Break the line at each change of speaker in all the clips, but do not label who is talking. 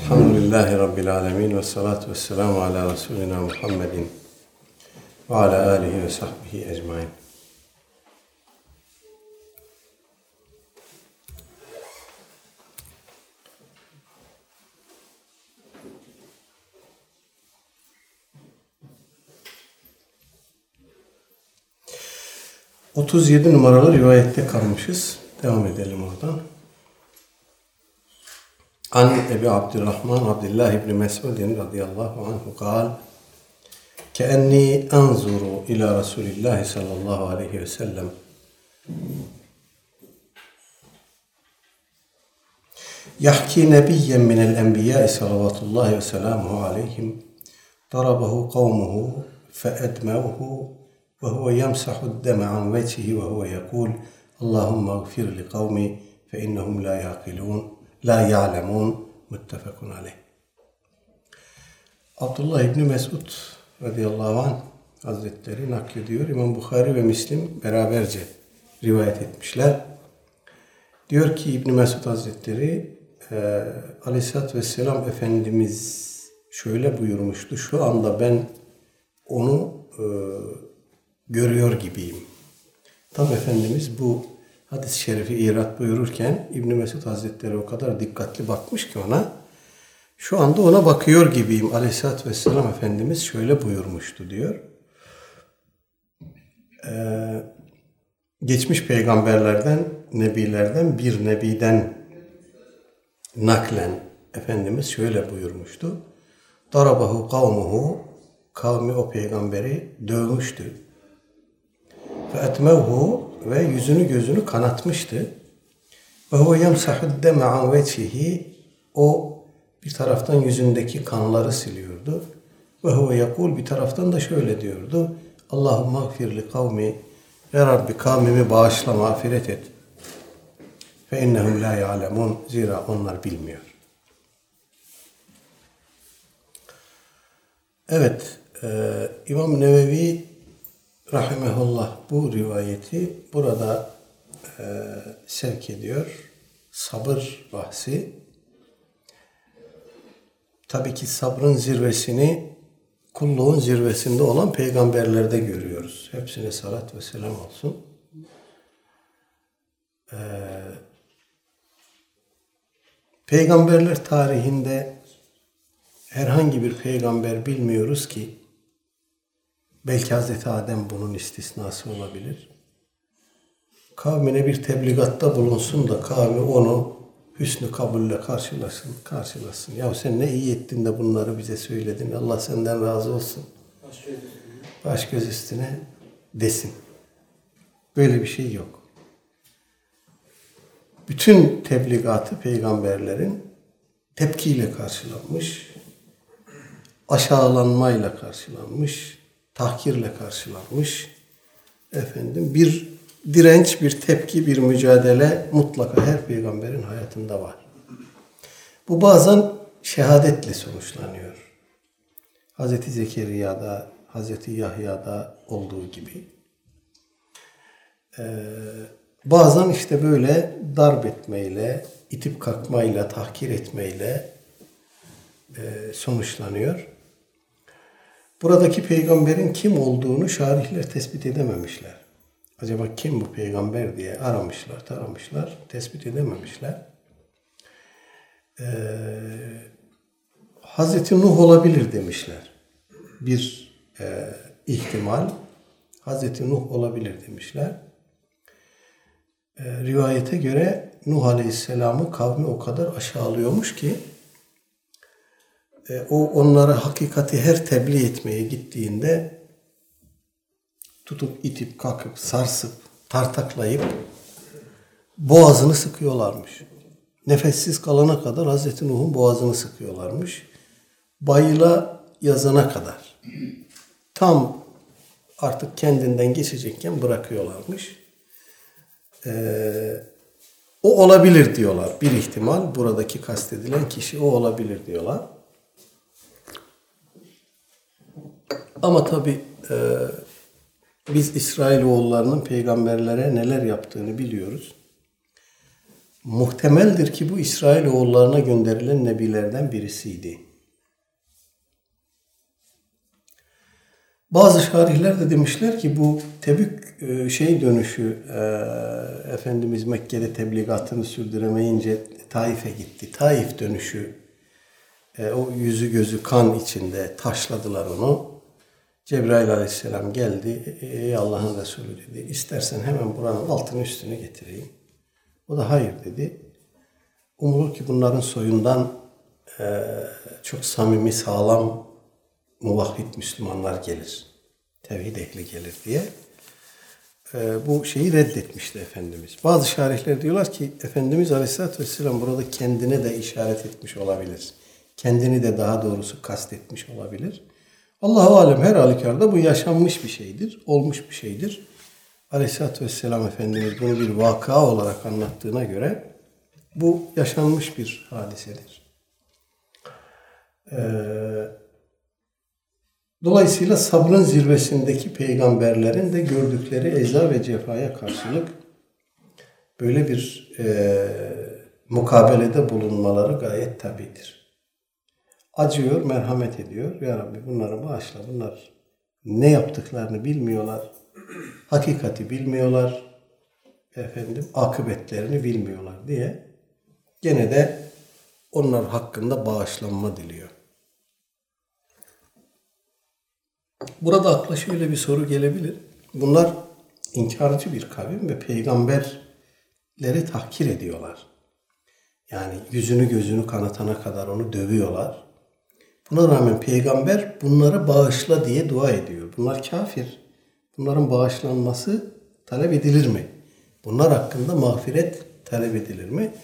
Elhamdülillahi Rabbil Alemin ve salatu ve selamu ala Resulina Muhammedin ve ala alihi ve sahbihi ecmain. Otuz yedi numaralı rivayette kalmışız. Devam edelim oradan. عن أبي عبد الرحمن عبد الله بن مسعود رضي الله عنه قال كأني أنظر إلى رسول الله صلى الله عليه وسلم. يحكي نبيا من الأنبياء صلوات الله وسلامه عليهم ضربه قومه فأدموه وهو يمسح الدم عن وجهه وهو يقول اللهم اغفر لقومي فإنهم لا يعقلون. la ya'lemun muttefakun aleyh. Abdullah İbni Mesud radıyallahu anh hazretleri naklediyor. İmam Bukhari ve Müslim beraberce rivayet etmişler. Diyor ki İbni Mesud hazretleri e, Aleyhisselatü Vesselam Efendimiz şöyle buyurmuştu. Şu anda ben onu e, görüyor gibiyim. Tam Efendimiz bu hadis-i şerifi irat buyururken İbn Mesud Hazretleri o kadar dikkatli bakmış ki ona şu anda ona bakıyor gibiyim. Aleyhisselatü Vesselam Efendimiz şöyle buyurmuştu diyor. Ee, geçmiş peygamberlerden, nebilerden bir nebiden naklen Efendimiz şöyle buyurmuştu. Darabahu kavmuhu kavmi o peygamberi dövmüştü. Ve etmevhu ve yüzünü gözünü kanatmıştı. Ve huve yemsahud deme o bir taraftan yüzündeki kanları siliyordu. Ve huve yakul bir taraftan da şöyle diyordu. Allahümme gfirli kavmi Ya Rabbi kavmimi bağışla mağfiret et. Fe innehum la zira onlar bilmiyor. Evet, e, İmam Nevevi Rahimehullah bu rivayeti burada e, sevk ediyor. Sabır bahsi. Tabii ki sabrın zirvesini kulluğun zirvesinde olan peygamberlerde görüyoruz. Hepsine salat ve selam olsun. Ee, peygamberler tarihinde herhangi bir peygamber bilmiyoruz ki belki Hazreti Adem bunun istisnası olabilir. Kavmine bir tebligatta bulunsun da kavmi onu hüsnü kabulle karşılasın, karşılasın. Ya sen ne iyi ettin de bunları bize söyledin. Allah senden razı olsun. Baş göz üstüne desin. Böyle bir şey yok. Bütün tebligatı peygamberlerin tepkiyle karşılanmış, aşağılanmayla karşılanmış, tahkirle karşılanmış. Efendim bir direnç, bir tepki, bir mücadele mutlaka her peygamberin hayatında var. Bu bazen şehadetle sonuçlanıyor. Hz. Zekeriya'da, Hz. Yahya'da olduğu gibi. Ee, bazen işte böyle darp etmeyle, itip kalkmayla, tahkir etmeyle e, sonuçlanıyor. Buradaki peygamberin kim olduğunu şarihler tespit edememişler. Acaba kim bu peygamber diye aramışlar, taramışlar, tespit edememişler. Ee, Hazreti Nuh olabilir demişler. Bir e, ihtimal Hazreti Nuh olabilir demişler. E, rivayete göre Nuh Aleyhisselam'ı kavmi o kadar aşağılıyormuş ki o onlara hakikati her tebliğ etmeye gittiğinde tutup itip kalkıp sarsıp tartaklayıp boğazını sıkıyorlarmış. Nefessiz kalana kadar Hazreti Nuh'un boğazını sıkıyorlarmış. Bayıla yazana kadar. Tam artık kendinden geçecekken bırakıyorlarmış. Ee, o olabilir diyorlar. Bir ihtimal buradaki kastedilen kişi o olabilir diyorlar. Ama tabi e, biz İsrailoğullarının peygamberlere neler yaptığını biliyoruz. muhtemeldir ki bu İsrail oğullarına gönderilen nebilerden birisiydi. Bazı şarihler de demişler ki bu Tebük e, şey dönüşü e, Efendimiz Mekke'de tebligatını sürdüremeyince Taif'e gitti. Taif dönüşü e, o yüzü gözü kan içinde taşladılar onu. Cebrail aleyhisselam geldi. Ey Allah'ın Resulü dedi. İstersen hemen buranın altını üstünü getireyim. O da hayır dedi. Umulur ki bunların soyundan e, çok samimi, sağlam, muvahhid Müslümanlar gelir. Tevhid ehli gelir diye. E, bu şeyi reddetmişti Efendimiz. Bazı şarihler diyorlar ki Efendimiz Aleyhisselatü Vesselam burada kendine de işaret etmiş olabilir. Kendini de daha doğrusu kastetmiş olabilir. Allahu alem her halükarda bu yaşanmış bir şeydir, olmuş bir şeydir. Aleyhisselatü Vesselam Efendimiz bunu bir vaka olarak anlattığına göre bu yaşanmış bir hadisedir. Ee, dolayısıyla sabrın zirvesindeki peygamberlerin de gördükleri eza ve cefaya karşılık böyle bir e, mukabelede bulunmaları gayet tabidir. Acıyor, merhamet ediyor. Ya Rabbi bunları bağışla. Bunlar ne yaptıklarını bilmiyorlar. Hakikati bilmiyorlar. Efendim akıbetlerini bilmiyorlar diye gene de onlar hakkında bağışlanma diliyor. Burada akla şöyle bir soru gelebilir. Bunlar inkarcı bir kavim ve peygamberleri tahkir ediyorlar. Yani yüzünü gözünü kanatana kadar onu dövüyorlar. Buna rağmen peygamber bunları bağışla diye dua ediyor. Bunlar kafir. Bunların bağışlanması talep edilir mi? Bunlar hakkında mağfiret talep edilir mi?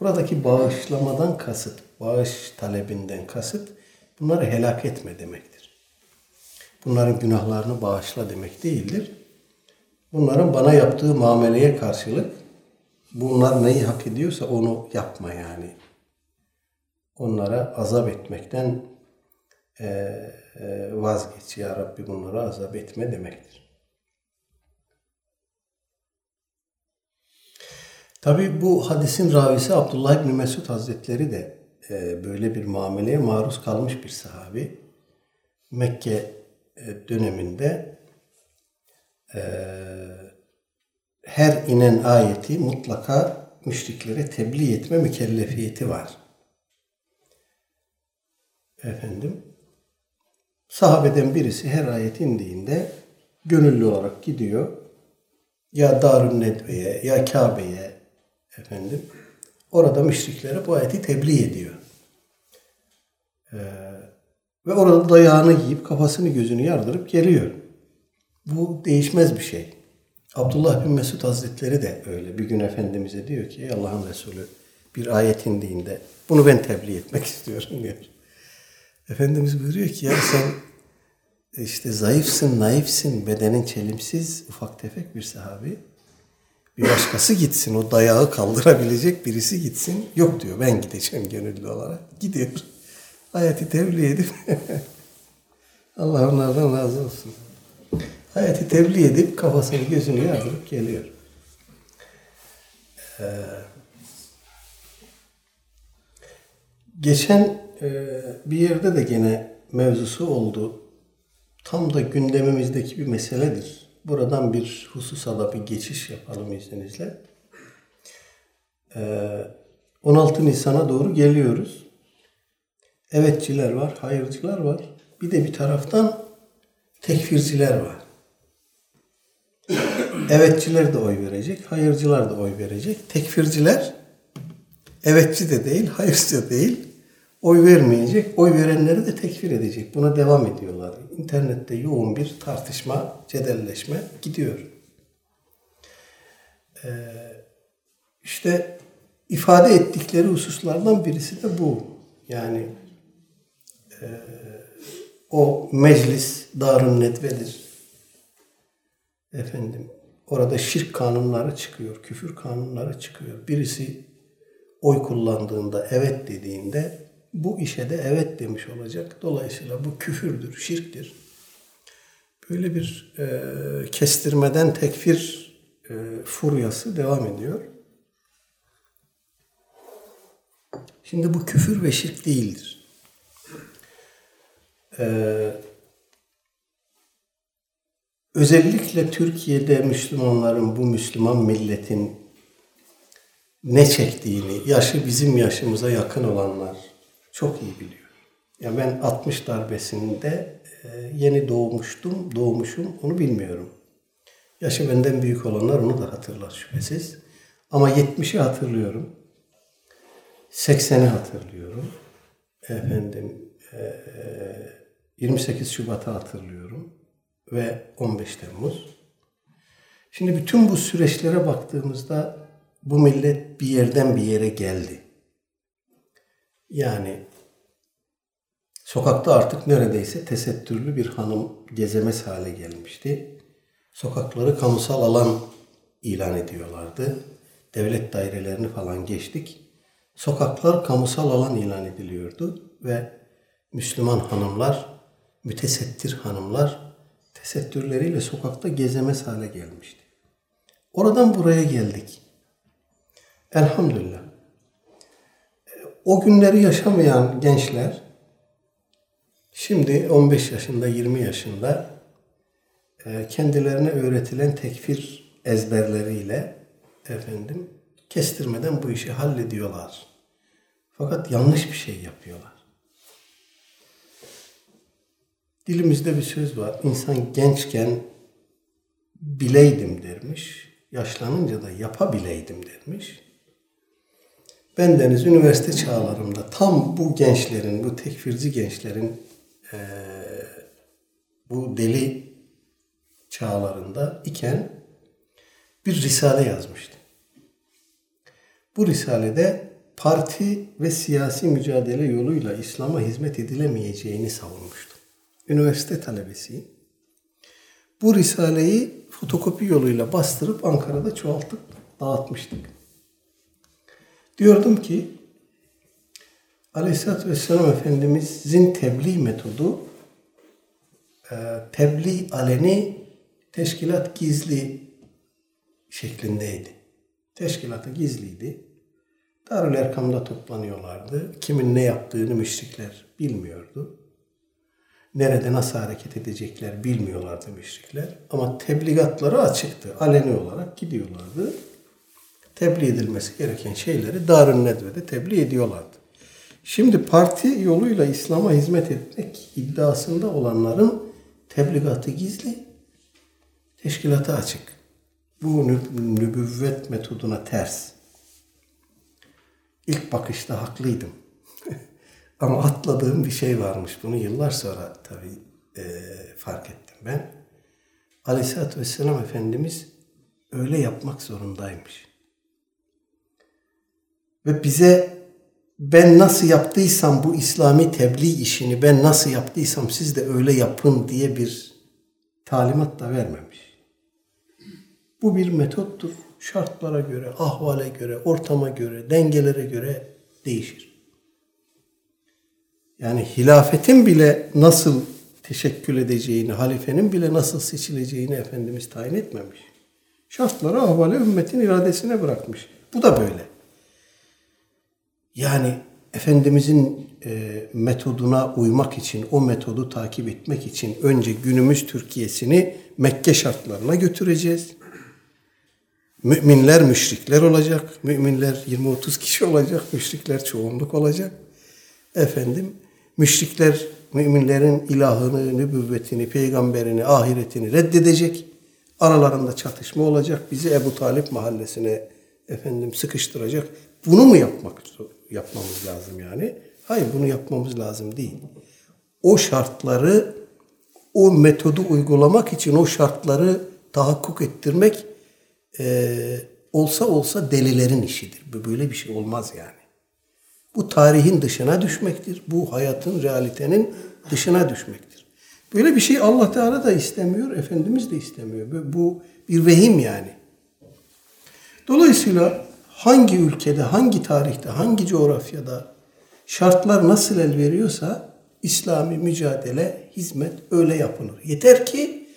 Buradaki bağışlamadan kasıt, bağış talebinden kasıt bunları helak etme demektir. Bunların günahlarını bağışla demek değildir. Bunların bana yaptığı muameleye karşılık bunlar neyi hak ediyorsa onu yapma yani. Onlara azap etmekten vazgeç ya Rabbi bunları azap etme demektir. Tabi bu hadisin ravisi Abdullah İbni Mesud Hazretleri de e, böyle bir muameleye maruz kalmış bir sahabi. Mekke e, döneminde e, her inen ayeti mutlaka müşriklere tebliğ etme mükellefiyeti var. Efendim, sahabeden birisi her ayet indiğinde gönüllü olarak gidiyor. Ya Darun Nedve'ye ya Kabe'ye efendim orada müşriklere bu ayeti tebliğ ediyor. Ee, ve orada dayağını giyip kafasını gözünü yardırıp geliyor. Bu değişmez bir şey. Abdullah bin Mesud Hazretleri de öyle. Bir gün Efendimiz'e diyor ki Allah'ın Resulü bir ayet indiğinde bunu ben tebliğ etmek istiyorum diyor. Efendimiz buyuruyor ki ya sen işte zayıfsın, naifsin, bedenin çelimsiz, ufak tefek bir sahabi. Bir başkası gitsin, o dayağı kaldırabilecek birisi gitsin. Yok diyor, ben gideceğim gönüllü olarak. Gidiyor. Hayati tebliğ edip Allah onlardan razı olsun. Hayati tebliğ edip kafasını gözünü yardırıp geliyor. Ee, geçen e, bir yerde de gene mevzusu oldu. Tam da gündemimizdeki bir meseledir. Buradan bir hususa da bir geçiş yapalım izninizle. Ee, 16 Nisan'a doğru geliyoruz. Evetçiler var, hayırcılar var. Bir de bir taraftan tekfirciler var. Evetçiler de oy verecek, hayırcılar da oy verecek. Tekfirciler evetçi de değil, hayırcı da değil oy vermeyecek, oy verenleri de tekfir edecek. Buna devam ediyorlar. İnternette yoğun bir tartışma, cedelleşme gidiyor. Ee, işte ifade ettikleri hususlardan birisi de bu. Yani e, o meclis Darun Nedve'dir. Efendim orada şirk kanunları çıkıyor, küfür kanunları çıkıyor. Birisi oy kullandığında, evet dediğinde bu işe de evet demiş olacak. Dolayısıyla bu küfürdür, şirktir. Böyle bir e, kestirmeden tekfir e, furyası devam ediyor. Şimdi bu küfür ve şirk değildir. Ee, özellikle Türkiye'de Müslümanların, bu Müslüman milletin ne çektiğini, yaşı bizim yaşımıza yakın olanlar çok iyi biliyor. Ya ben 60 darbesinde e, yeni doğmuştum, doğmuşum onu bilmiyorum. Yaşı benden büyük olanlar onu da hatırlar şüphesiz. Ama 70'i hatırlıyorum. 80'i hatırlıyorum. Efendim 28 e, Şubat'ı hatırlıyorum ve 15 Temmuz. Şimdi bütün bu süreçlere baktığımızda bu millet bir yerden bir yere geldi. Yani sokakta artık neredeyse tesettürlü bir hanım gezemez hale gelmişti. Sokakları kamusal alan ilan ediyorlardı. Devlet dairelerini falan geçtik. Sokaklar kamusal alan ilan ediliyordu ve Müslüman hanımlar, mütesettir hanımlar tesettürleriyle sokakta gezemez hale gelmişti. Oradan buraya geldik. Elhamdülillah. O günleri yaşamayan gençler şimdi 15 yaşında, 20 yaşında e, kendilerine öğretilen tekfir ezberleriyle efendim kestirmeden bu işi hallediyorlar. Fakat yanlış bir şey yapıyorlar. Dilimizde bir söz var. İnsan gençken bileydim dermiş. Yaşlanınca da yapabileydim dermiş. Ben deniz üniversite çağlarımda tam bu gençlerin, bu tekfirci gençlerin e, bu deli çağlarında iken bir risale yazmıştım. Bu risalede parti ve siyasi mücadele yoluyla İslam'a hizmet edilemeyeceğini savunmuştum. Üniversite talebesiyim. Bu risaleyi fotokopi yoluyla bastırıp Ankara'da çoğaltıp dağıtmıştık. Diyordum ki Aleyhisselatü Vesselam Efendimizin tebliğ metodu e, tebliğ aleni teşkilat gizli şeklindeydi. Teşkilatı gizliydi. Darül Erkam'da toplanıyorlardı. Kimin ne yaptığını müşrikler bilmiyordu. Nerede nasıl hareket edecekler bilmiyorlardı müşrikler. Ama tebligatları açıktı. Aleni olarak gidiyorlardı tebliğ edilmesi gereken şeyleri Darun Nedve'de tebliğ ediyorlardı. Şimdi parti yoluyla İslam'a hizmet etmek iddiasında olanların tebligatı gizli, teşkilatı açık. Bu nübüvvet metoduna ters. İlk bakışta haklıydım. Ama atladığım bir şey varmış. Bunu yıllar sonra tabii e, fark ettim ben. Aleyhisselatü Vesselam Efendimiz öyle yapmak zorundaymış ve bize ben nasıl yaptıysam bu İslami tebliğ işini ben nasıl yaptıysam siz de öyle yapın diye bir talimat da vermemiş. Bu bir metottur. Şartlara göre, ahvale göre, ortama göre, dengelere göre değişir. Yani hilafetin bile nasıl teşekkül edeceğini, halifenin bile nasıl seçileceğini Efendimiz tayin etmemiş. Şartları ahvale ümmetin iradesine bırakmış. Bu da böyle. Yani Efendimizin e, metoduna uymak için, o metodu takip etmek için önce günümüz Türkiye'sini Mekke şartlarına götüreceğiz. Müminler müşrikler olacak. Müminler 20-30 kişi olacak. Müşrikler çoğunluk olacak. Efendim müşrikler müminlerin ilahını, nübüvvetini, peygamberini, ahiretini reddedecek. Aralarında çatışma olacak. Bizi Ebu Talip mahallesine efendim sıkıştıracak. Bunu mu yapmak yapmamız lazım yani? Hayır bunu yapmamız lazım değil. O şartları, o metodu uygulamak için o şartları tahakkuk ettirmek e, olsa olsa delilerin işidir. Böyle bir şey olmaz yani. Bu tarihin dışına düşmektir. Bu hayatın, realitenin dışına düşmektir. Böyle bir şey Allah Teala da istemiyor, Efendimiz de istemiyor. Bu bir vehim yani. Dolayısıyla hangi ülkede, hangi tarihte, hangi coğrafyada şartlar nasıl el veriyorsa İslami mücadele, hizmet öyle yapılır. Yeter ki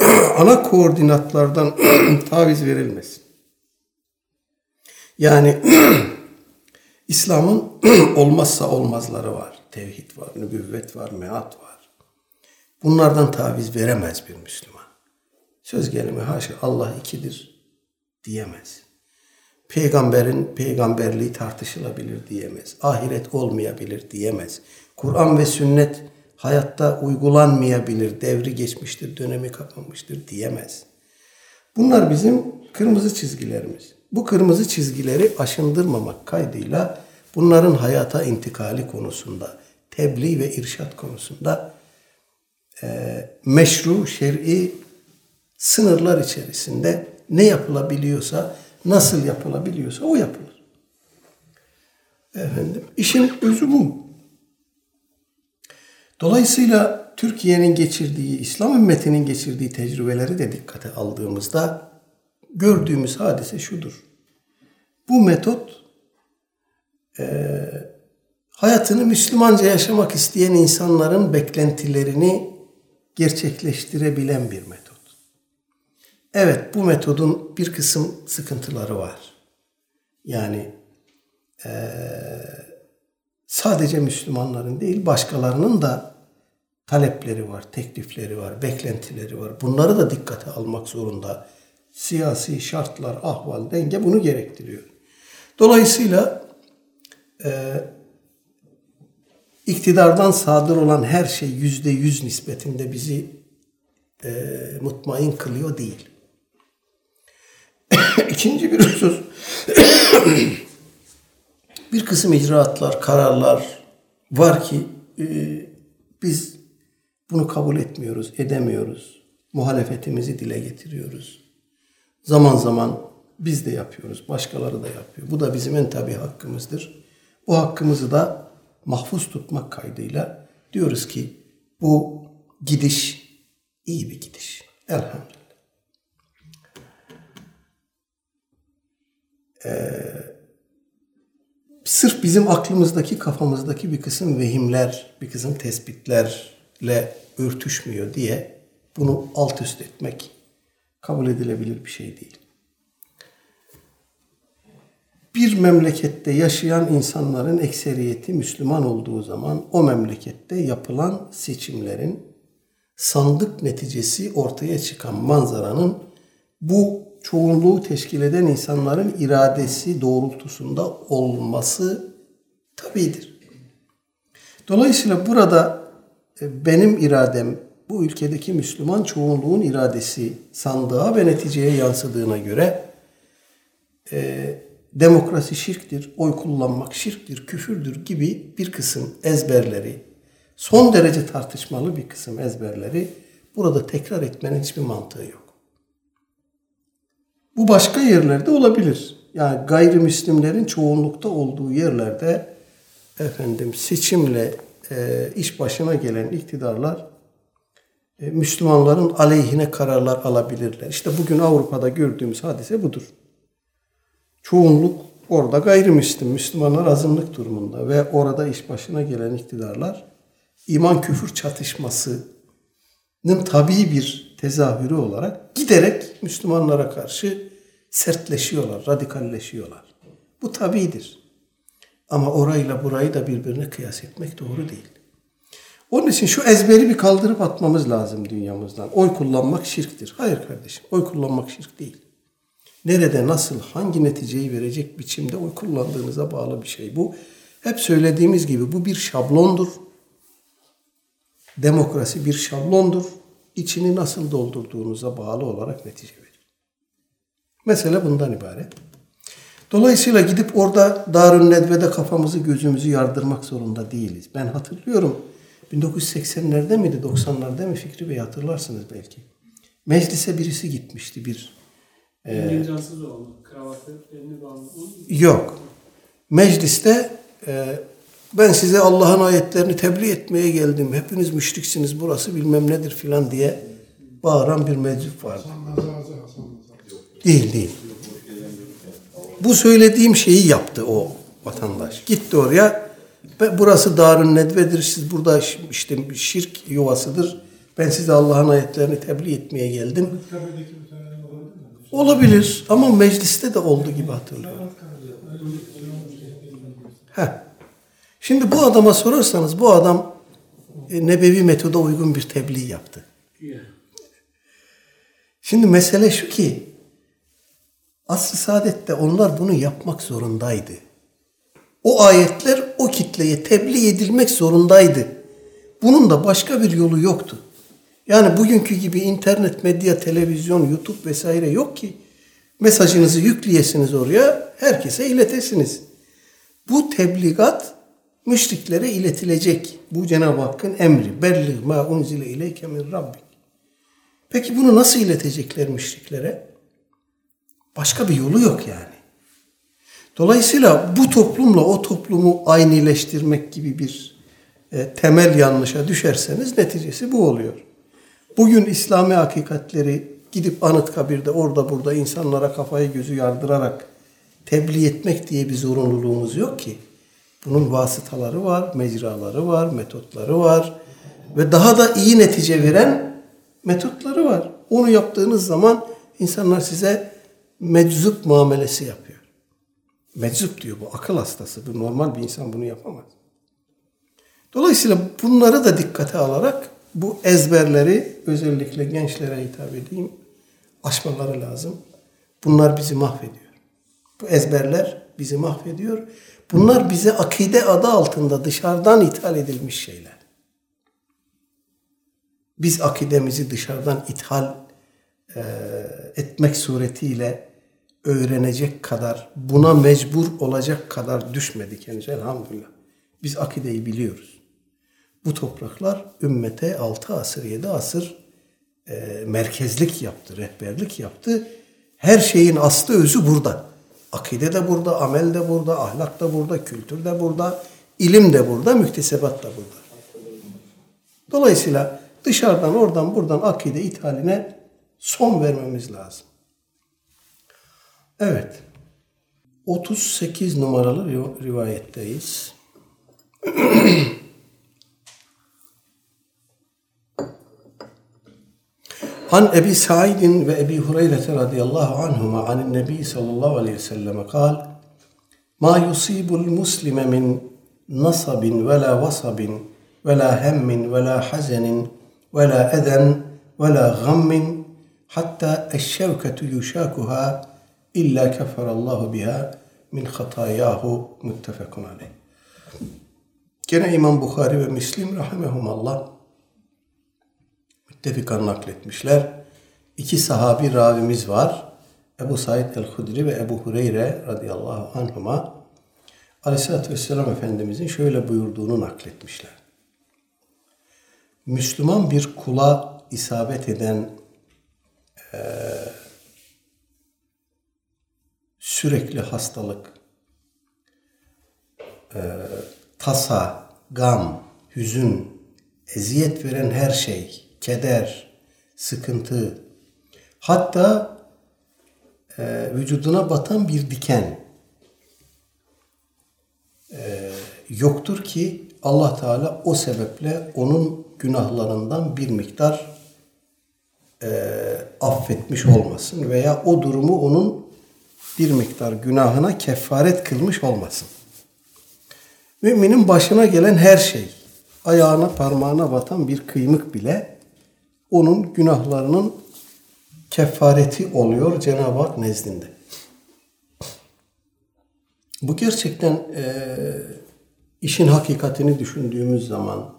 ana koordinatlardan taviz verilmesin. Yani İslam'ın olmazsa olmazları var. Tevhid var, nübüvvet var, meat var. Bunlardan taviz veremez bir Müslüman. Söz gelimi haşa Allah ikidir diyemez. Peygamberin peygamberliği tartışılabilir diyemez. Ahiret olmayabilir diyemez. Kur'an ve sünnet hayatta uygulanmayabilir, devri geçmiştir, dönemi kapanmıştır diyemez. Bunlar bizim kırmızı çizgilerimiz. Bu kırmızı çizgileri aşındırmamak kaydıyla bunların hayata intikali konusunda, tebliğ ve irşat konusunda e, meşru, şer'i sınırlar içerisinde ne yapılabiliyorsa, nasıl yapılabiliyorsa o yapılır. Efendim, işin özü bu. Dolayısıyla Türkiye'nin geçirdiği, İslam ümmetinin geçirdiği tecrübeleri de dikkate aldığımızda gördüğümüz hadise şudur. Bu metot e, hayatını Müslümanca yaşamak isteyen insanların beklentilerini gerçekleştirebilen bir metot. Evet bu metodun bir kısım sıkıntıları var. Yani e, sadece Müslümanların değil başkalarının da talepleri var, teklifleri var, beklentileri var. Bunları da dikkate almak zorunda. Siyasi şartlar, ahval, denge bunu gerektiriyor. Dolayısıyla e, iktidardan sadır olan her şey yüzde yüz nispetinde bizi e, mutmain kılıyor değil. İkinci bir husus bir kısım icraatlar, kararlar var ki e, biz bunu kabul etmiyoruz, edemiyoruz. Muhalefetimizi dile getiriyoruz. Zaman zaman biz de yapıyoruz, başkaları da yapıyor. Bu da bizim en tabi hakkımızdır. Bu hakkımızı da mahfuz tutmak kaydıyla diyoruz ki bu gidiş iyi bir gidiş. Elhamdülillah. Ee, sırf bizim aklımızdaki, kafamızdaki bir kısım vehimler, bir kısım tespitlerle örtüşmüyor diye bunu alt üst etmek kabul edilebilir bir şey değil. Bir memlekette yaşayan insanların ekseriyeti Müslüman olduğu zaman o memlekette yapılan seçimlerin sandık neticesi ortaya çıkan manzaranın bu çoğunluğu teşkil eden insanların iradesi doğrultusunda olması tabidir. Dolayısıyla burada e, benim iradem bu ülkedeki Müslüman çoğunluğun iradesi sandığa ve neticeye yansıdığına göre e, demokrasi şirktir, oy kullanmak şirktir, küfürdür gibi bir kısım ezberleri, son derece tartışmalı bir kısım ezberleri burada tekrar etmenin hiçbir mantığı yok. Bu başka yerlerde olabilir. Yani gayrimüslimlerin çoğunlukta olduğu yerlerde efendim seçimle e, iş başına gelen iktidarlar e, Müslümanların aleyhine kararlar alabilirler. İşte bugün Avrupa'da gördüğümüz hadise budur. Çoğunluk orada gayrimüslim, Müslümanlar azınlık durumunda ve orada iş başına gelen iktidarlar iman küfür çatışmasının tabii bir tezahürü olarak giderek Müslümanlara karşı sertleşiyorlar, radikalleşiyorlar. Bu tabidir. Ama orayla burayı da birbirine kıyas etmek doğru değil. Onun için şu ezberi bir kaldırıp atmamız lazım dünyamızdan. Oy kullanmak şirktir. Hayır kardeşim, oy kullanmak şirk değil. Nerede, nasıl, hangi neticeyi verecek biçimde oy kullandığınıza bağlı bir şey bu. Hep söylediğimiz gibi bu bir şablondur. Demokrasi bir şablondur. İçini nasıl doldurduğunuza bağlı olarak netice verir. Mesele bundan ibaret. Dolayısıyla gidip orada Darün Nedve'de kafamızı gözümüzü yardırmak zorunda değiliz. Ben hatırlıyorum 1980'lerde miydi 90'larda mı Fikri Bey hatırlarsınız belki. Meclise birisi gitmişti bir
e, kravatı,
Yok. Mecliste e, ben size Allah'ın ayetlerini tebliğ etmeye geldim. Hepiniz müşriksiniz burası bilmem nedir filan diye bağıran bir meclis vardı. Değil değil. Bu söylediğim şeyi yaptı o vatandaş. Gitti oraya. Burası Darun Nedve'dir. Siz burada işte şirk yuvasıdır. Ben size Allah'ın ayetlerini tebliğ etmeye geldim. Olabilir ama mecliste de oldu gibi hatırlıyorum. Heh. Şimdi bu adama sorarsanız bu adam e, nebevi metoda uygun bir tebliğ yaptı.
Ya.
Şimdi mesele şu ki asr-ı saadette onlar bunu yapmak zorundaydı. O ayetler o kitleye tebliğ edilmek zorundaydı. Bunun da başka bir yolu yoktu. Yani bugünkü gibi internet, medya, televizyon, YouTube vesaire yok ki. Mesajınızı yükleyesiniz oraya, herkese iletesiniz. Bu tebligat müşriklere iletilecek. Bu Cenab-ı Hakk'ın emri. Bellig ma unzile ileyke min rabbik. Peki bunu nasıl iletecekler müşriklere? Başka bir yolu yok yani. Dolayısıyla bu toplumla o toplumu aynileştirmek gibi bir e, temel yanlışa düşerseniz neticesi bu oluyor. Bugün İslami hakikatleri gidip Anıtkabir'de orada burada insanlara kafayı gözü yardırarak tebliğ etmek diye bir zorunluluğumuz yok ki. Bunun vasıtaları var, mecraları var, metotları var ve daha da iyi netice veren metotları var. Onu yaptığınız zaman insanlar size meczup muamelesi yapıyor. Meczup diyor bu akıl hastası. Bu normal bir insan bunu yapamaz. Dolayısıyla bunları da dikkate alarak bu ezberleri özellikle gençlere hitap edeyim aşmaları lazım. Bunlar bizi mahvediyor. Bu ezberler bizi mahvediyor. Bunlar bize akide adı altında dışarıdan ithal edilmiş şeyler. Biz akidemizi dışarıdan ithal e, etmek suretiyle öğrenecek kadar, buna mecbur olacak kadar düşmedik henüz elhamdülillah. Biz akideyi biliyoruz. Bu topraklar ümmete 6 asır, 7 asır e, merkezlik yaptı, rehberlik yaptı. Her şeyin aslı özü burada. Akide de burada, amel de burada, ahlak da burada, kültür de burada, ilim de burada, müktesebat da burada. Dolayısıyla dışarıdan oradan buradan akide ithaline son vermemiz lazım. Evet. 38 numaralı rivayetteyiz. An Ebi Sa'idin ve Ebi Hureyre radıyallahu anhuma anin Nebi sallallahu aleyhi ve selleme kal Ma yusibul muslime min nasabin ve la vasabin ve la hemmin ve la hazenin ve la eden ve la gammin hatta eşşevketu yuşakuha illa keferallahu biha min hatayahu muttefekun aleyh. Gene İmam Bukhari ve Müslim rahimehumallah müttefikan nakletmişler. İki sahabi ravimiz var. Ebu Said el-Hudri ve Ebu Hureyre radıyallahu anhuma Aleyhisselatü Vesselam Efendimizin şöyle buyurduğunu nakletmişler. Müslüman bir kula isabet eden e, sürekli hastalık, e, tasa, gam, hüzün, eziyet veren her şey, keder, sıkıntı, hatta e, vücuduna batan bir diken e, yoktur ki Allah Teala o sebeple onun günahlarından bir miktar e, affetmiş olmasın veya o durumu onun bir miktar günahına kefaret kılmış olmasın. Müminin başına gelen her şey, ayağına parmağına batan bir kıymık bile onun günahlarının kefareti oluyor Cenab-ı Hak nezdinde. Bu gerçekten e, işin hakikatini düşündüğümüz zaman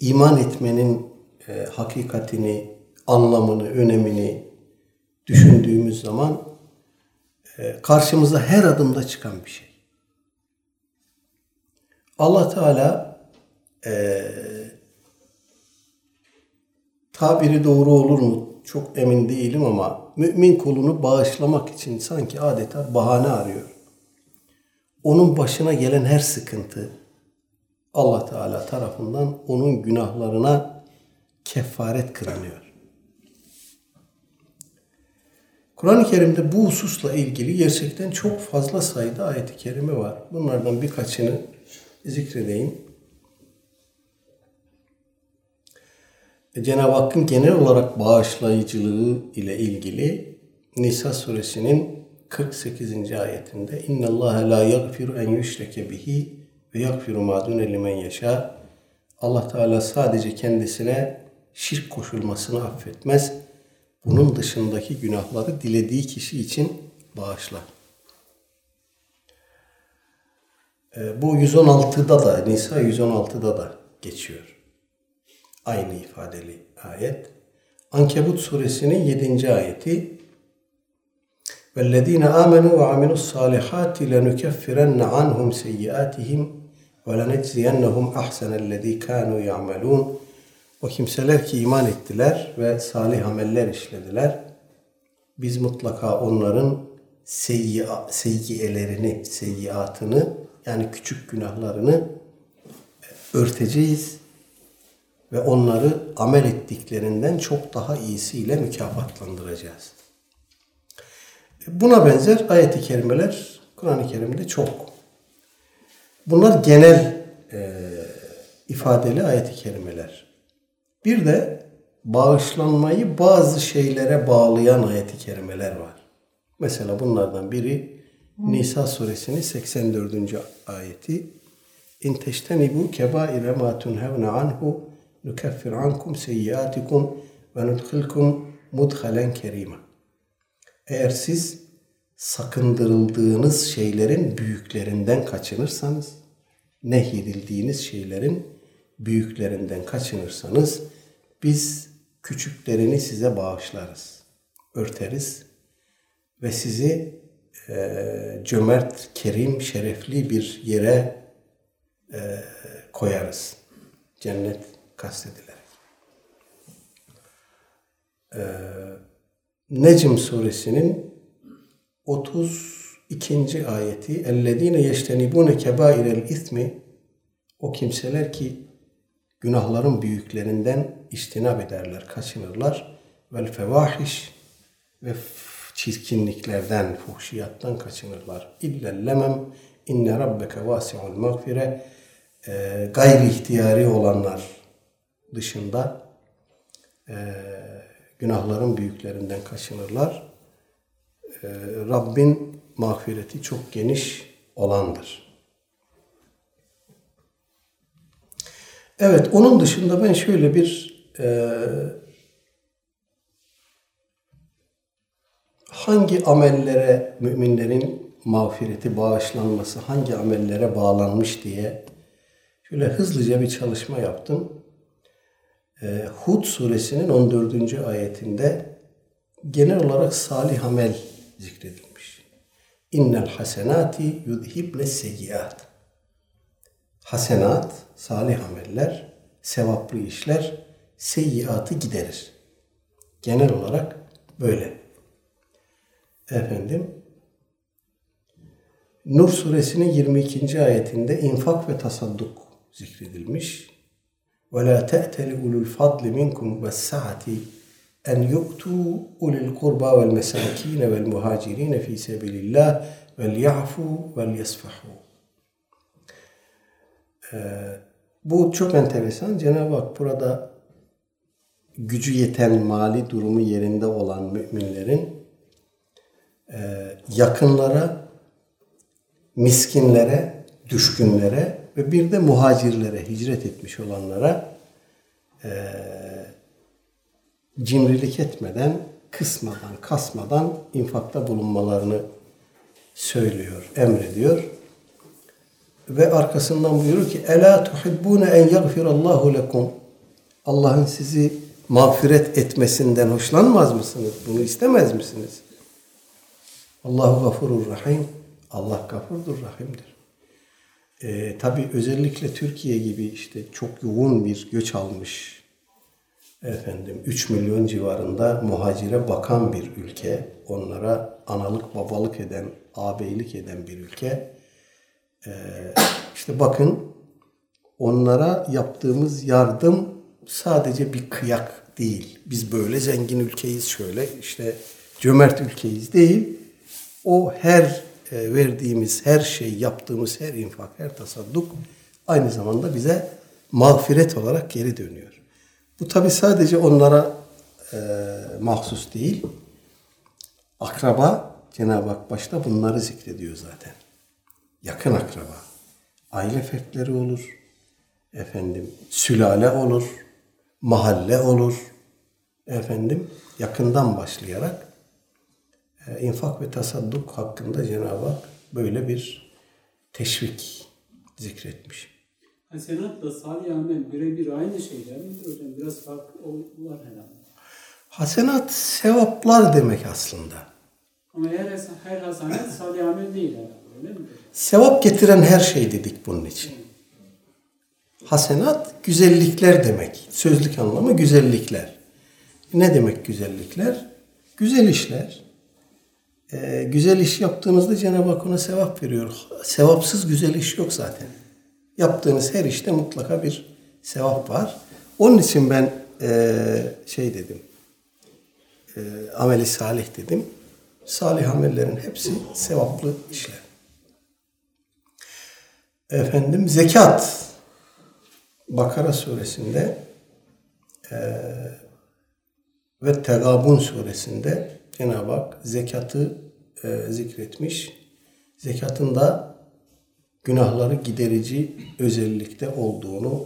iman etmenin e, hakikatini, anlamını, önemini düşündüğümüz zaman e, karşımıza her adımda çıkan bir şey. Allah Teala e, tabiri doğru olur mu çok emin değilim ama mümin kulunu bağışlamak için sanki adeta bahane arıyor. Onun başına gelen her sıkıntı Allah Teala tarafından onun günahlarına kefaret kılınıyor. Kur'an-ı Kerim'de bu hususla ilgili gerçekten çok fazla sayıda ayet-i kerime var. Bunlardan birkaçını zikredeyim. Cenab-ı Hakk'ın genel olarak bağışlayıcılığı ile ilgili Nisa suresinin 48. ayetinde İnna Allah la yaghfiru en yushreke bihi ve yaghfiru ma dune limen yasha. Allah Teala sadece kendisine şirk koşulmasını affetmez. Bunun dışındaki günahları dilediği kişi için bağışlar. Ee, bu 116'da da Nisa 116'da da geçiyor aynı ifadeli ayet. Ankebut suresinin 7. ayeti وَالَّذ۪ينَ آمَنُوا وَعَمِلُوا الصَّالِحَاتِ لَنُكَفِّرَنَّ عَنْهُمْ سَيِّئَاتِهِمْ وَلَنَجْزِيَنَّهُمْ أَحْسَنَ الَّذ۪ي كَانُوا يَعْمَلُونَ O kimseler ki iman ettiler ve salih ameller işlediler. Biz mutlaka onların seyyi, seyyiyelerini, seyyiatını yani küçük günahlarını örteceğiz ve onları amel ettiklerinden çok daha iyisiyle mükafatlandıracağız. Buna benzer ayet-i kerimeler Kur'an-ı Kerim'de çok. Bunlar genel e, ifadeli ayet-i kerimeler. Bir de bağışlanmayı bazı şeylere bağlayan ayet-i kerimeler var. Mesela bunlardan biri Nisa suresinin 84. ayeti. İn teştenibu kebaire ma tunhevne anhu nukeffir ankum seyyiatikum ve nudkhilkum mudhalen kerima. Eğer siz sakındırıldığınız şeylerin büyüklerinden kaçınırsanız, nehyedildiğiniz şeylerin büyüklerinden kaçınırsanız biz küçüklerini size bağışlarız, örteriz ve sizi e, cömert, kerim, şerefli bir yere e, koyarız. Cennet kastedilerek. E, Necm suresinin 32. ayeti اَلَّذ۪ينَ يَجْتَنِبُونَ كَبَائِرَ الْاِثْمِ O kimseler ki günahların büyüklerinden iştinab ederler, kaçınırlar. Vel fevahiş ve çirkinliklerden, fuhşiyattan kaçınırlar. İllellemem inne rabbeke vasi'ul mağfire e, gayri ihtiyari olanlar dışında e, günahların büyüklerinden kaçınırlar. E, Rabbin mağfireti çok geniş olandır. Evet, onun dışında ben şöyle bir e, hangi amellere müminlerin mağfireti, bağışlanması hangi amellere bağlanmış diye şöyle hızlıca bir çalışma yaptım. E, Hud suresinin 14. ayetinde genel olarak salih amel zikredilmiş. İnnel hasenati yudhibne seyyiat. Hasenat, salih ameller, sevaplı işler seyyiatı giderir. Genel olarak böyle. Efendim, Nur suresinin 22. ayetinde infak ve tasadduk zikredilmiş. وَلَا تَأْتَلِ اُلُوا الْفَضْلِ مِنْكُمْ وَالسَّعَةِ en yuktu ulil kurba vel mesakine vel muhacirine fi sebilillah vel ya'fu vel yasfahu. Ee, bu çok enteresan. Cenab-ı Hak burada gücü yeten mali durumu yerinde olan müminlerin e, yakınlara, miskinlere, düşkünlere ve bir de muhacirlere, hicret etmiş olanlara e, cimrilik etmeden, kısmadan, kasmadan infakta bulunmalarını söylüyor, emrediyor. Ve arkasından buyuruyor ki Ela tuhibbune en yagfirallahu lekum Allah'ın sizi mağfiret etmesinden hoşlanmaz mısınız? Bunu istemez misiniz? Allahu gafurur rahim. Allah gafurdur, rahimdir. Ee, Tabi özellikle Türkiye gibi işte çok yoğun bir göç almış efendim 3 milyon civarında muhacire bakan bir ülke, onlara analık babalık eden, ağabeylik eden bir ülke. Ee, işte bakın onlara yaptığımız yardım sadece bir kıyak değil. Biz böyle zengin ülkeyiz şöyle işte cömert ülkeyiz değil. O her e, verdiğimiz her şey, yaptığımız her infak, her tasadduk aynı zamanda bize mağfiret olarak geri dönüyor. Bu tabi sadece onlara e, mahsus değil. Akraba, Cenab-ı Hak başta bunları zikrediyor zaten. Yakın akraba. Aile fertleri olur. Efendim sülale olur. Mahalle olur. Efendim yakından başlayarak e, infak ve tasadduk hakkında Cenab-ı Hak böyle bir teşvik zikretmiş.
Hasenatla salih amel birebir aynı şeyler midir hocam? Biraz fark var herhalde.
Hasenat sevaplar demek aslında.
Ama her, her hasanet salih amel değil herhalde. Öyle mi?
Sevap getiren her şey dedik bunun için. Hasenat güzellikler demek. Sözlük anlamı güzellikler. Ne demek güzellikler? Güzel işler. Ee, güzel iş yaptığınızda Cenab-ı Hak ona sevap veriyor. Sevapsız güzel iş yok zaten. Yaptığınız her işte mutlaka bir sevap var. Onun için ben eee, şey dedim. eee, ameli salih dedim. Salih amellerin hepsi sevaplı işler. Efendim zekat Bakara suresinde eee, ve Tegabun suresinde Cenab-ı Hak zekatı eee, zikretmiş. Zekatın da günahları giderici özellikte olduğunu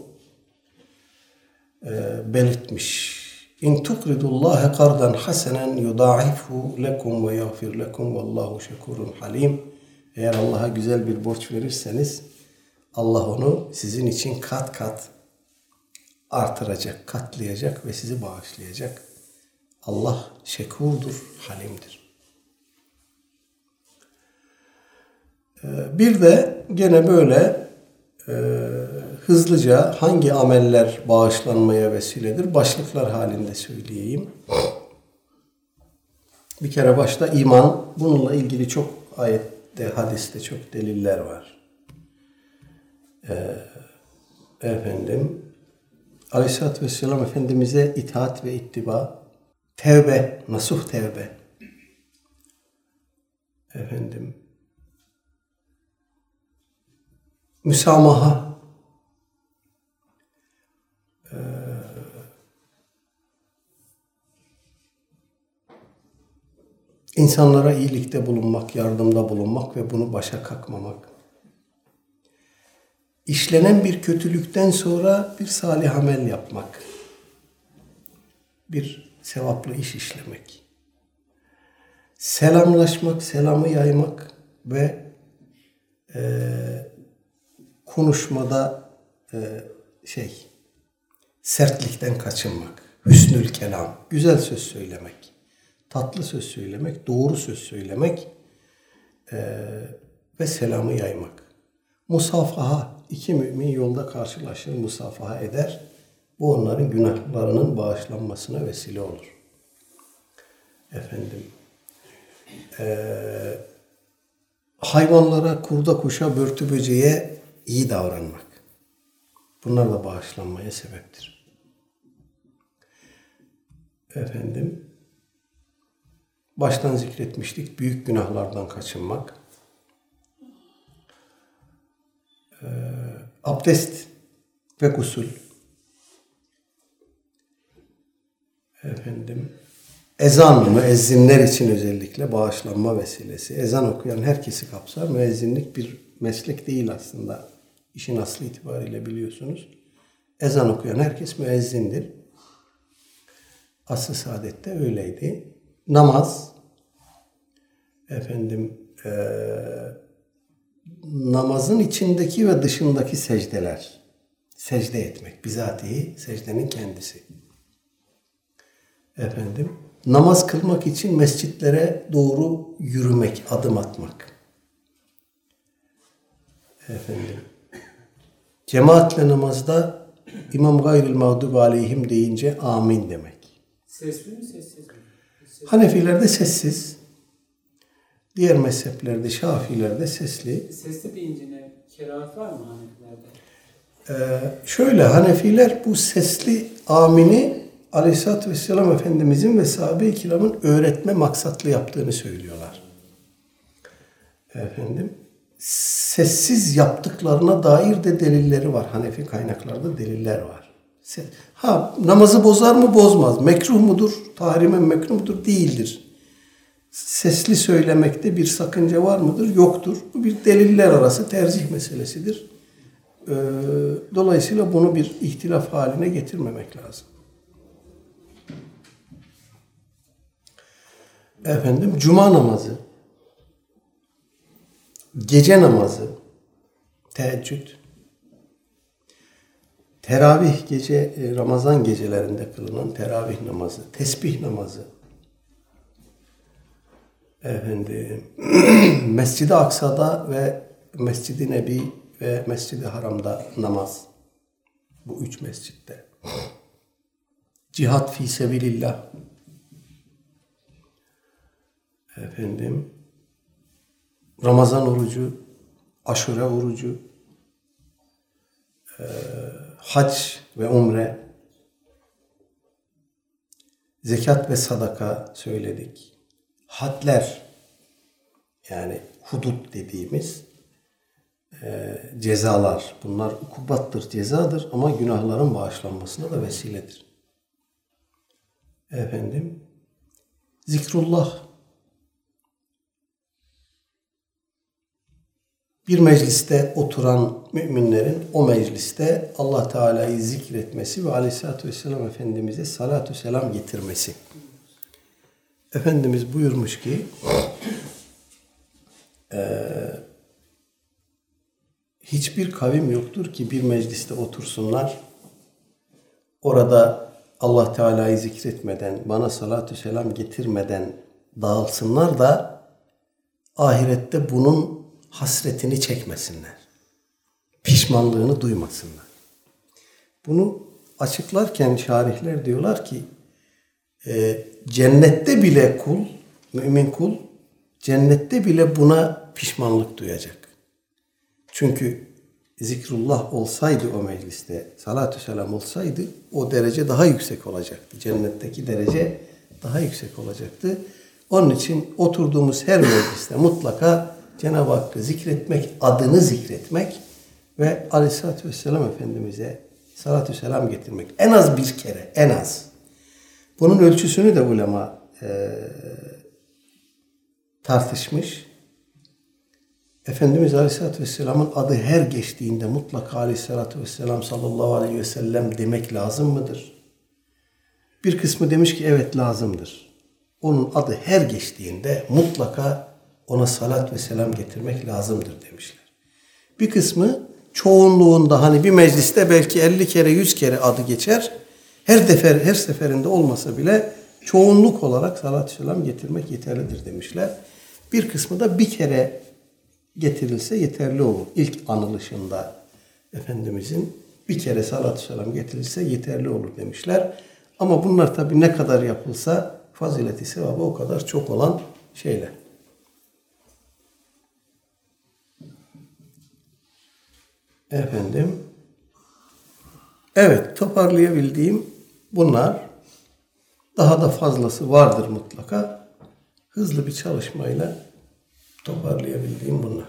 eee, belirtmiş. İn tukridullaha kardan hasenen yudaifu lekum ve yagfir lekum vallahu şekurun halim. Eğer Allah'a güzel bir borç verirseniz Allah onu sizin için kat kat artıracak, katlayacak ve sizi bağışlayacak. Allah şekurdur, halimdir. Ee, Bir de gene böyle e, hızlıca hangi ameller bağışlanmaya vesiledir başlıklar halinde söyleyeyim. Bir kere başta iman. Bununla ilgili çok ayette, hadiste çok deliller var. Ee, efendim Aleyhisselatü Vesselam Efendimiz'e itaat ve ittiba, tevbe, nasuh tevbe. Efendim, müsamaha, Ee, insanlara iyilikte bulunmak, yardımda bulunmak ve bunu başa kakmamak. İşlenen bir kötülükten sonra bir salih amel yapmak. Bir sevaplı iş işlemek. Selamlaşmak, selamı yaymak ve eee, konuşmada eee, şey sertlikten kaçınmak. Hüsnül kelam, güzel söz söylemek, tatlı söz söylemek, doğru söz söylemek eee, ve selamı yaymak. Musafaha, iki mümin yolda karşılaşır, musafaha eder. Bu onların günahlarının bağışlanmasına vesile olur. Efendim, eee, hayvanlara, kurda, kuşa, börtü, böceğe iyi davranmak. Bunlar da bağışlanmaya sebeptir. Efendim, baştan zikretmiştik, büyük günahlardan kaçınmak. abdest ve gusül. Efendim, ezan müezzinler için özellikle bağışlanma vesilesi. Ezan okuyan herkesi kapsar. Müezzinlik bir meslek değil aslında. İşin aslı itibariyle biliyorsunuz. Ezan okuyan herkes müezzindir. Aslı saadette öyleydi. Namaz, efendim, eee namazın içindeki ve dışındaki secdeler. Secde etmek. Bizatihi secdenin kendisi. Efendim, namaz kılmak için mescitlere doğru yürümek, adım atmak. Efendim, cemaatle namazda İmam gayril mağdubi aleyhim deyince amin demek.
Sesli mi sessiz mi? Ses-
Hanefilerde sessiz, diğer mezheplerde, Şafilerde sesli,
Sesli deyince ne? Kerahat var mı Hanefilerde?
Ee, şöyle Hanefiler bu sesli amini Aleyhisselatü Vesselam Efendimizin ve sahabe-i kiramın öğretme maksatlı yaptığını söylüyorlar. Efendim, sessiz yaptıklarına dair de delilleri var. Hanefi kaynaklarda deliller var. Ha namazı bozar mı bozmaz. Mekruh mudur? Tahrimen mekruh mudur? Değildir. Sesli söylemekte bir sakınca var mıdır? Yoktur. Bu bir deliller arası tercih meselesidir. Ee, dolayısıyla bunu bir ihtilaf haline getirmemek lazım. Efendim cuma namazı, gece namazı, teheccüd, teravih gece e, Ramazan gecelerinde kılınan teravih namazı, tesbih namazı, efendim Mescid-i Aksa'da ve Mescid-i Nebi ve Mescid-i Haram'da namaz. Bu üç mescitte. Cihat fi sebilillah. Efendim Ramazan orucu, aşure orucu, e, hac ve umre, zekat ve sadaka söyledik. Hadler yani hudut dediğimiz e, cezalar. Bunlar ukubattır, cezadır ama günahların bağışlanmasına da vesiledir. Efendim, zikrullah. Bir mecliste oturan müminlerin o mecliste Allah Teala'yı zikretmesi ve Aleyhisselatü Vesselam Efendimiz'e salatü selam getirmesi. Efendimiz buyurmuş ki eee hiçbir kavim yoktur ki bir mecliste otursunlar. Orada Allah Teala'yı zikretmeden, bana salatü selam getirmeden dağılsınlar da ahirette bunun hasretini çekmesinler. Pişmanlığını duymasınlar. Bunu açıklarken şarihler diyorlar ki e, cennette bile kul, mümin kul cennette bile buna pişmanlık duyacak. Çünkü zikrullah olsaydı o mecliste, salatü selam olsaydı o derece daha yüksek olacaktı. Cennetteki derece daha yüksek olacaktı. Onun için oturduğumuz her mecliste mutlaka Cenab-ı Hakk'ı zikretmek, adını zikretmek ve Aleyhisselatü Vesselam Efendimiz'e salatü selam getirmek. En az bir kere, en az. Bunun ölçüsünü de ulema e, tartışmış. Efendimiz Aleyhisselatü Vesselam'ın adı her geçtiğinde mutlaka Aleyhisselatü Vesselam sallallahu aleyhi ve sellem demek lazım mıdır? Bir kısmı demiş ki evet lazımdır. Onun adı her geçtiğinde mutlaka ona salat ve selam getirmek lazımdır demişler. Bir kısmı çoğunluğunda hani bir mecliste belki 50 kere 100 kere adı geçer. Her defer her seferinde olmasa bile çoğunluk olarak salat selam getirmek yeterlidir demişler. Bir kısmı da bir kere getirilse yeterli olur. İlk anılışında Efendimizin bir kere salatü selam getirilse yeterli olur demişler. Ama bunlar tabi ne kadar yapılsa fazileti sevabı o kadar çok olan şeyler. Efendim. Evet toparlayabildiğim bunlar. Daha da fazlası vardır mutlaka. Hızlı bir çalışmayla toparlayabildiğim bunlar.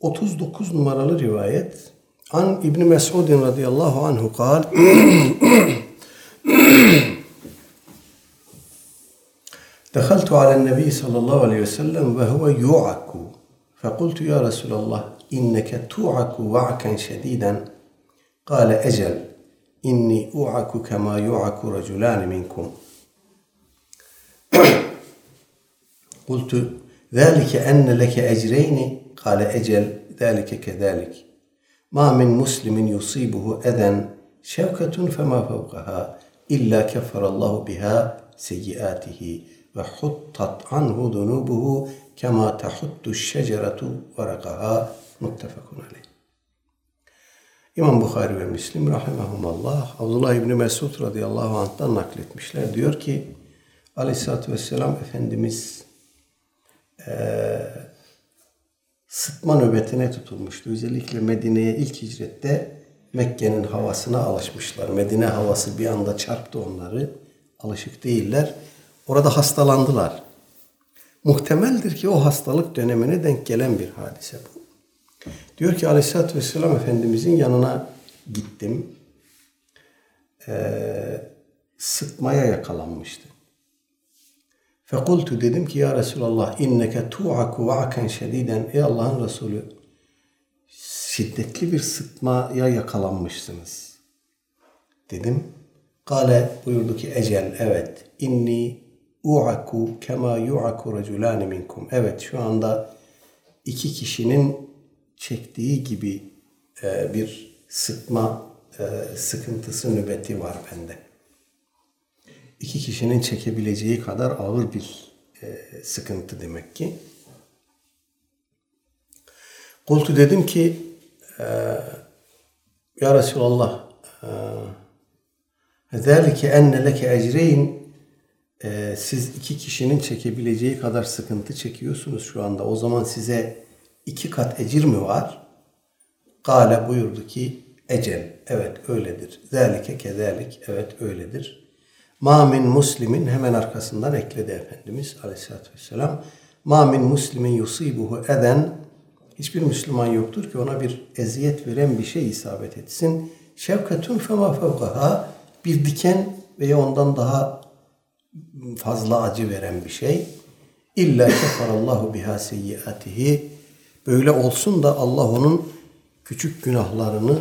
Otuz dokuz numaralı rivayet An İbni Mes'udin radıyallahu anhu kal دخلت على النبي صلى الله عليه وسلم وهو يوعك. فقلت يا رسول الله إنك توعك وعكا شديدا. قال أجل إني أوعك كما يوعك رجلان منكم. قلت ذلك أن لك أجرين؟ قال أجل ذلك كذلك. ما من مسلم يصيبه أذى شوكة فما فوقها إلا كفر الله بها سيئاته. ve huttat anhu dunubuhu kema tahuttu şeceretu varakaha muttefakun aleyh. İmam Bukhari ve Müslim rahimahumallah Abdullah İbni Mesud radıyallahu anh'tan nakletmişler. Diyor ki aleyhissalatü vesselam Efendimiz e, sıtma nöbetine tutulmuştu. Özellikle Medine'ye ilk hicrette Mekke'nin havasına alışmışlar. Medine havası bir anda çarptı onları. Alışık değiller. Orada hastalandılar. Muhtemeldir ki o hastalık dönemine denk gelen bir hadise bu. Diyor ki Aleyhisselatü Vesselam Efendimizin yanına gittim. Ee, sıtmaya yakalanmıştı. Fekultu dedim ki ya Resulallah inneke tu'aku va'ken şediden. Ey Allah'ın Resulü şiddetli bir sıtmaya yakalanmışsınız. Dedim. Kale buyurdu ki ecel evet inni u'aku kema yu'aku raculani minkum. Evet şu anda iki kişinin çektiği gibi e, bir sıkma e, sıkıntısı nöbeti var bende. İki kişinin çekebileceği kadar ağır bir e, sıkıntı demek ki. Kultu dedim ki e, Ya Resulallah ذَٰلِكَ enne leke ecreyn siz iki kişinin çekebileceği kadar sıkıntı çekiyorsunuz şu anda. O zaman size iki kat ecir mi var? Gale buyurdu ki ecel. Evet öyledir. Zalike kezalik. Evet öyledir. Ma min muslimin hemen arkasından ekledi Efendimiz Aleyhisselatü Vesselam. Ma min muslimin yusibuhu eden hiçbir Müslüman yoktur ki ona bir eziyet veren bir şey isabet etsin. Şevketun fema fevkaha bir diken veya ondan daha fazla acı veren bir şey. İlla kefarallahu biha seyyiatihi Böyle olsun da Allah onun küçük günahlarını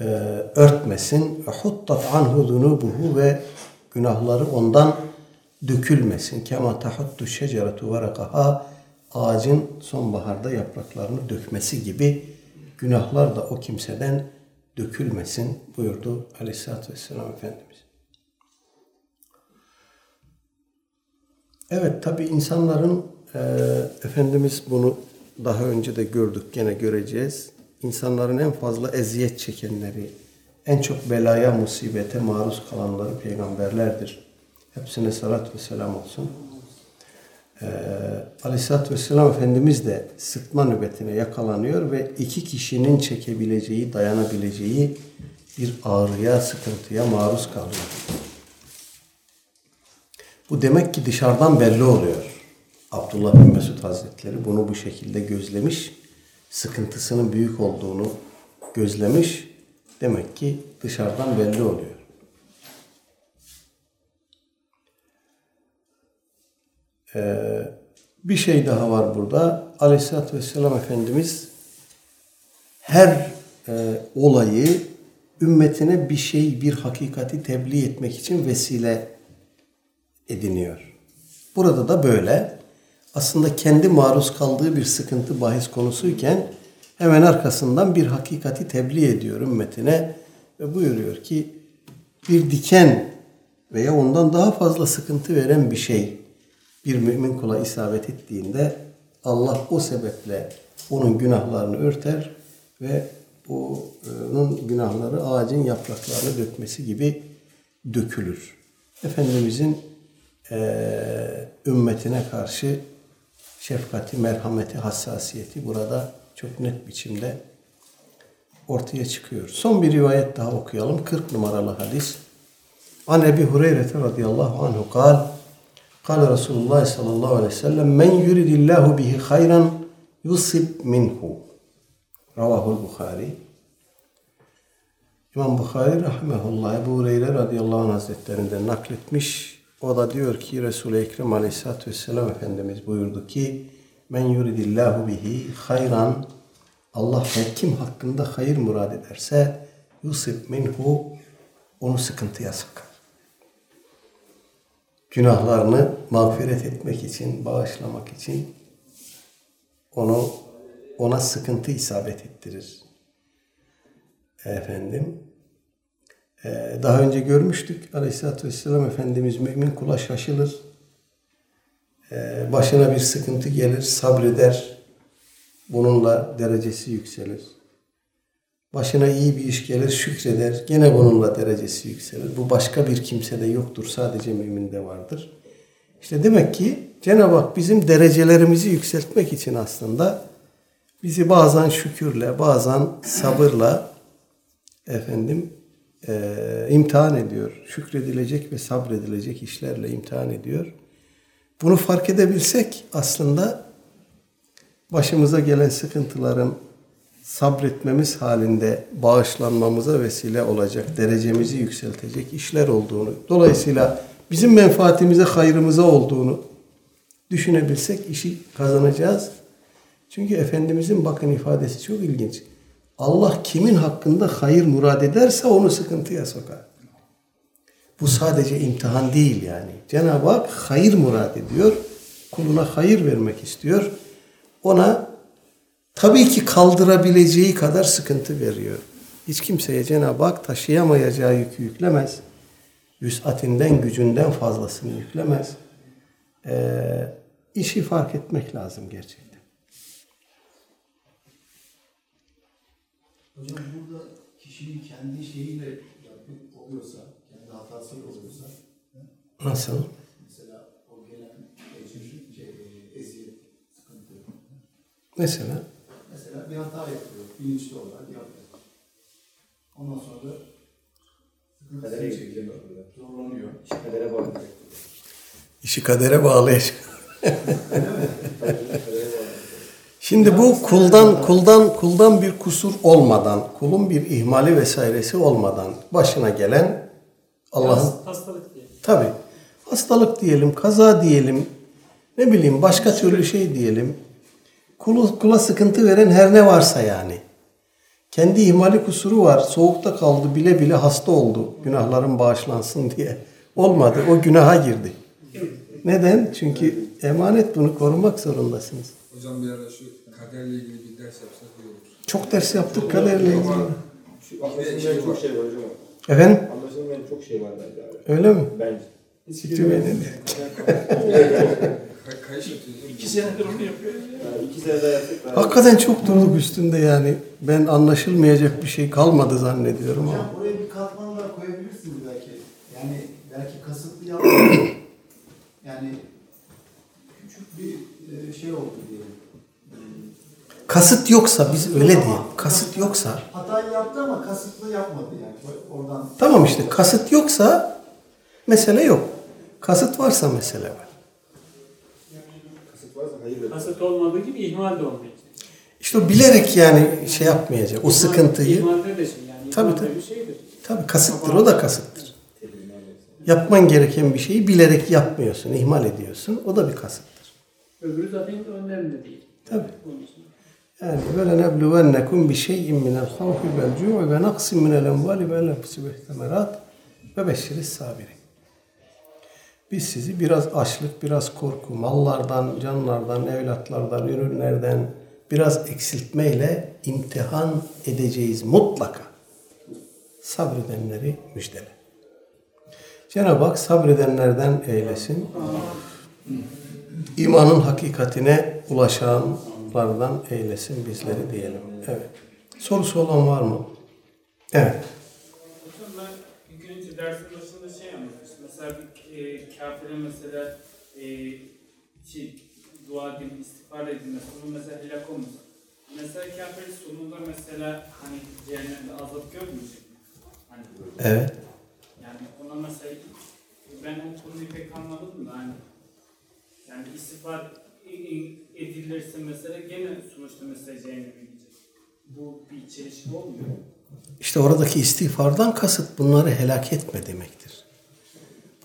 e, örtmesin. Huttat anhu zunubuhu ve günahları ondan dökülmesin. Kema tahuttu şeceretu varakaha ağacın sonbaharda yapraklarını dökmesi gibi günahlar da o kimseden dökülmesin buyurdu Aleyhisselatü Vesselam Efendimiz. Evet tabi insanların e, Efendimiz bunu daha önce de gördük, gene göreceğiz. İnsanların en fazla eziyet çekenleri, en çok belaya, musibete maruz kalanları peygamberlerdir. Hepsine salat ve selam olsun. Ee, Aleyhisselatü Vesselam Efendimiz de sıkma nöbetine yakalanıyor ve iki kişinin çekebileceği, dayanabileceği bir ağrıya, sıkıntıya maruz kalıyor. Bu demek ki dışarıdan belli oluyor. Abdullah bin Mesud Hazretleri bunu bu şekilde gözlemiş. Sıkıntısının büyük olduğunu gözlemiş. Demek ki dışarıdan belli oluyor. Ee, bir şey daha var burada. Aleyhisselatü Vesselam Efendimiz her e, olayı ümmetine bir şey, bir hakikati tebliğ etmek için vesile ediniyor. Burada da böyle aslında kendi maruz kaldığı bir sıkıntı bahis konusuyken hemen arkasından bir hakikati tebliğ ediyor ümmetine ve buyuruyor ki bir diken veya ondan daha fazla sıkıntı veren bir şey bir mümin kula isabet ettiğinde Allah o sebeple onun günahlarını örter ve onun günahları ağacın yapraklarını dökmesi gibi dökülür. Efendimizin e, ümmetine karşı şefkati, merhameti, hassasiyeti burada çok net biçimde ortaya çıkıyor. Son bir rivayet daha okuyalım. 40 numaralı hadis. An Ebi Hureyre radıyallahu anhu kal Kale Resulullah sallallahu aleyhi ve sellem Men yuridillahu bihi hayran yusib minhu. Ravahul Bukhari. İmam Bukhari rahmetullah Ebu Hureyre radıyallahu anh hazretlerinden nakletmiş. O da diyor ki Resul-i Ekrem aleyhissalatü vesselam Efendimiz buyurdu ki Men yuridillahu bihi hayran Allah her kim hakkında hayır murad ederse yusib minhu onu sıkıntıya sakar. Günahlarını mağfiret etmek için, bağışlamak için onu ona sıkıntı isabet ettirir. Efendim daha önce görmüştük. Aleyhisselatü Vesselam Efendimiz mümin kula şaşılır. Ee, başına bir sıkıntı gelir, sabreder. Bununla derecesi yükselir. Başına iyi bir iş gelir, şükreder. Gene bununla derecesi yükselir. Bu başka bir kimsede yoktur. Sadece müminde vardır. İşte demek ki Cenab-ı Hak bizim derecelerimizi yükseltmek için aslında bizi bazen şükürle, bazen sabırla efendim e, imtihan ediyor. Şükredilecek ve sabredilecek işlerle imtihan ediyor. Bunu fark edebilsek aslında başımıza gelen sıkıntıların sabretmemiz halinde bağışlanmamıza vesile olacak, derecemizi yükseltecek işler olduğunu, dolayısıyla bizim menfaatimize, hayrımıza olduğunu düşünebilsek işi kazanacağız. Çünkü Efendimizin bakın ifadesi çok ilginç. Allah kimin hakkında hayır murad ederse onu sıkıntıya sokar. Bu sadece imtihan değil yani. Cenab-ı Hak hayır murad ediyor. Kuluna hayır vermek istiyor. Ona tabii ki kaldırabileceği kadar sıkıntı veriyor. Hiç kimseye Cenab-ı Hak taşıyamayacağı yükü yüklemez. Vüsatinden, gücünden fazlasını yüklemez. Ee, işi fark etmek lazım gerçekten.
Hocam burada kişinin kendi şeyiyle yapıp oluyorsa, kendi hatasıyla oluyorsa,
Nasıl?
mesela o gelen ecir, şey, e, eziyet, sıkıntı.
Mesela
Mesela bir hata yapıyor, bilinçli olarak yapıyor. Ondan sonra da
Kadere
çekiyor, zorlanıyor.
Kadere bağlı.
işi kadere bağlayacak.
Kadere bağlı.
Şimdi bu kuldan kuldan kuldan bir kusur olmadan, kulun bir ihmali vesairesi olmadan başına gelen Allah'ın
Has- Hastalık diye.
tabi hastalık diyelim, kaza diyelim, ne bileyim başka türlü şey diyelim. Kulu, kula sıkıntı veren her ne varsa yani. Kendi ihmali kusuru var. Soğukta kaldı bile bile hasta oldu. Günahların bağışlansın diye. Olmadı. O günaha girdi. Neden? Çünkü emanet bunu korumak zorundasınız.
Hocam bir ara şu kaderle ilgili bir ders yapsak iyi olur.
Çok ders yaptık kaderle ilgili.
Şu anlaşılmayan çok şey var hocam.
Efendim?
Anlaşılmayan çok şey var bence abi.
Öyle mi?
Bence.
Siktir beni.
Kayış.
İki senedir onu yapıyor. Yani iki sene daha daha
Hakikaten çok durduk üstünde yani. Ben anlaşılmayacak bir şey kalmadı zannediyorum ama.
Hocam oraya bir katman daha koyabilirsiniz belki. Yani belki kasıtlı yapmıyor. yani küçük bir e, şey oldu diyelim.
Kasıt yoksa biz öyle diyelim. Kasıt yoksa.
Hatayı yaptı ama kasıtlı yapmadı yani. Oradan
Tamam işte kasıt yoksa mesele yok. Kasıt varsa mesele var.
kasıt varsa hayır.
Kasıt olmadığı gibi ihmal de olmayacak.
İşte o bilerek yani şey yapmayacak. O sıkıntıyı.
İhmalde de şey yani.
Tabii, tabii.
bir şeydir.
Tabii kasıttır. O da kasıttır. Yapman gereken bir şeyi bilerek yapmıyorsun. ihmal ediyorsun. O da bir kasıttır.
Öbürü zaten önlerinde değil.
Tabii.
Onun için.
Yani cu'i ve naqsin minel emvali ve nefsi ve temerat ve beşşiris sabirin. Biz sizi biraz açlık, biraz korku, mallardan, canlardan, evlatlardan, ürünlerden biraz eksiltmeyle imtihan edeceğiz mutlaka. Sabredenleri müjdele. Cenab-ı Hak sabredenlerden eylesin. İmanın hakikatine ulaşanlardan eylesin bizleri diyelim. Evet. Sorusu olan var mı? Evet.
Hocam ben gün önce dersin başında şey anlatmıştım. Mesela bir e, kafirin mesela e, şey, dua edin, istiğfar edilmesi, bunun mesela helak olması. Mesela kafirin sonunda mesela hani cehennemde azap görmeyecek mi? Hani,
Evet.
yani ona mesela ben o konuyu pek anlamadım da hani yani istiğfar edilirse mesela gene sonuçta mesela cehenneme gidecek. Bu bir çelişki olmuyor. mu?
İşte oradaki istiğfardan kasıt bunları helak etme demektir.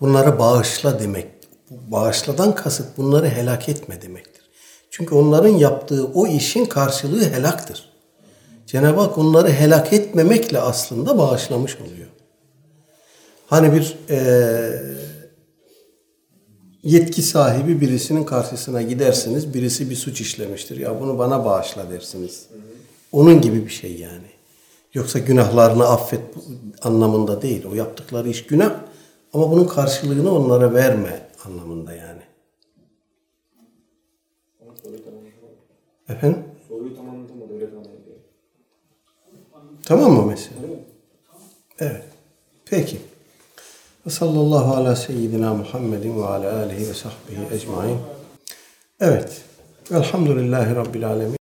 Bunları bağışla demek. Bağışladan kasıt bunları helak etme demektir. Çünkü onların yaptığı o işin karşılığı helaktır. Cenab-ı Hak onları helak etmemekle aslında bağışlamış oluyor. Hani bir eee, yetki sahibi birisinin karşısına gidersiniz, birisi bir suç işlemiştir. Ya bunu bana bağışla dersiniz. Onun gibi bir şey yani. Yoksa günahlarını affet anlamında değil. O yaptıkları iş günah ama bunun karşılığını onlara verme anlamında yani. Efendim?
Soruyu. Öyle.
Tamam mı mesela? Evet. Peki. Ve sallallahu ala seyyidina Muhammedin ve ala alihi ve sahbihi ecmain. Evet. Velhamdülillahi Rabbil alemin.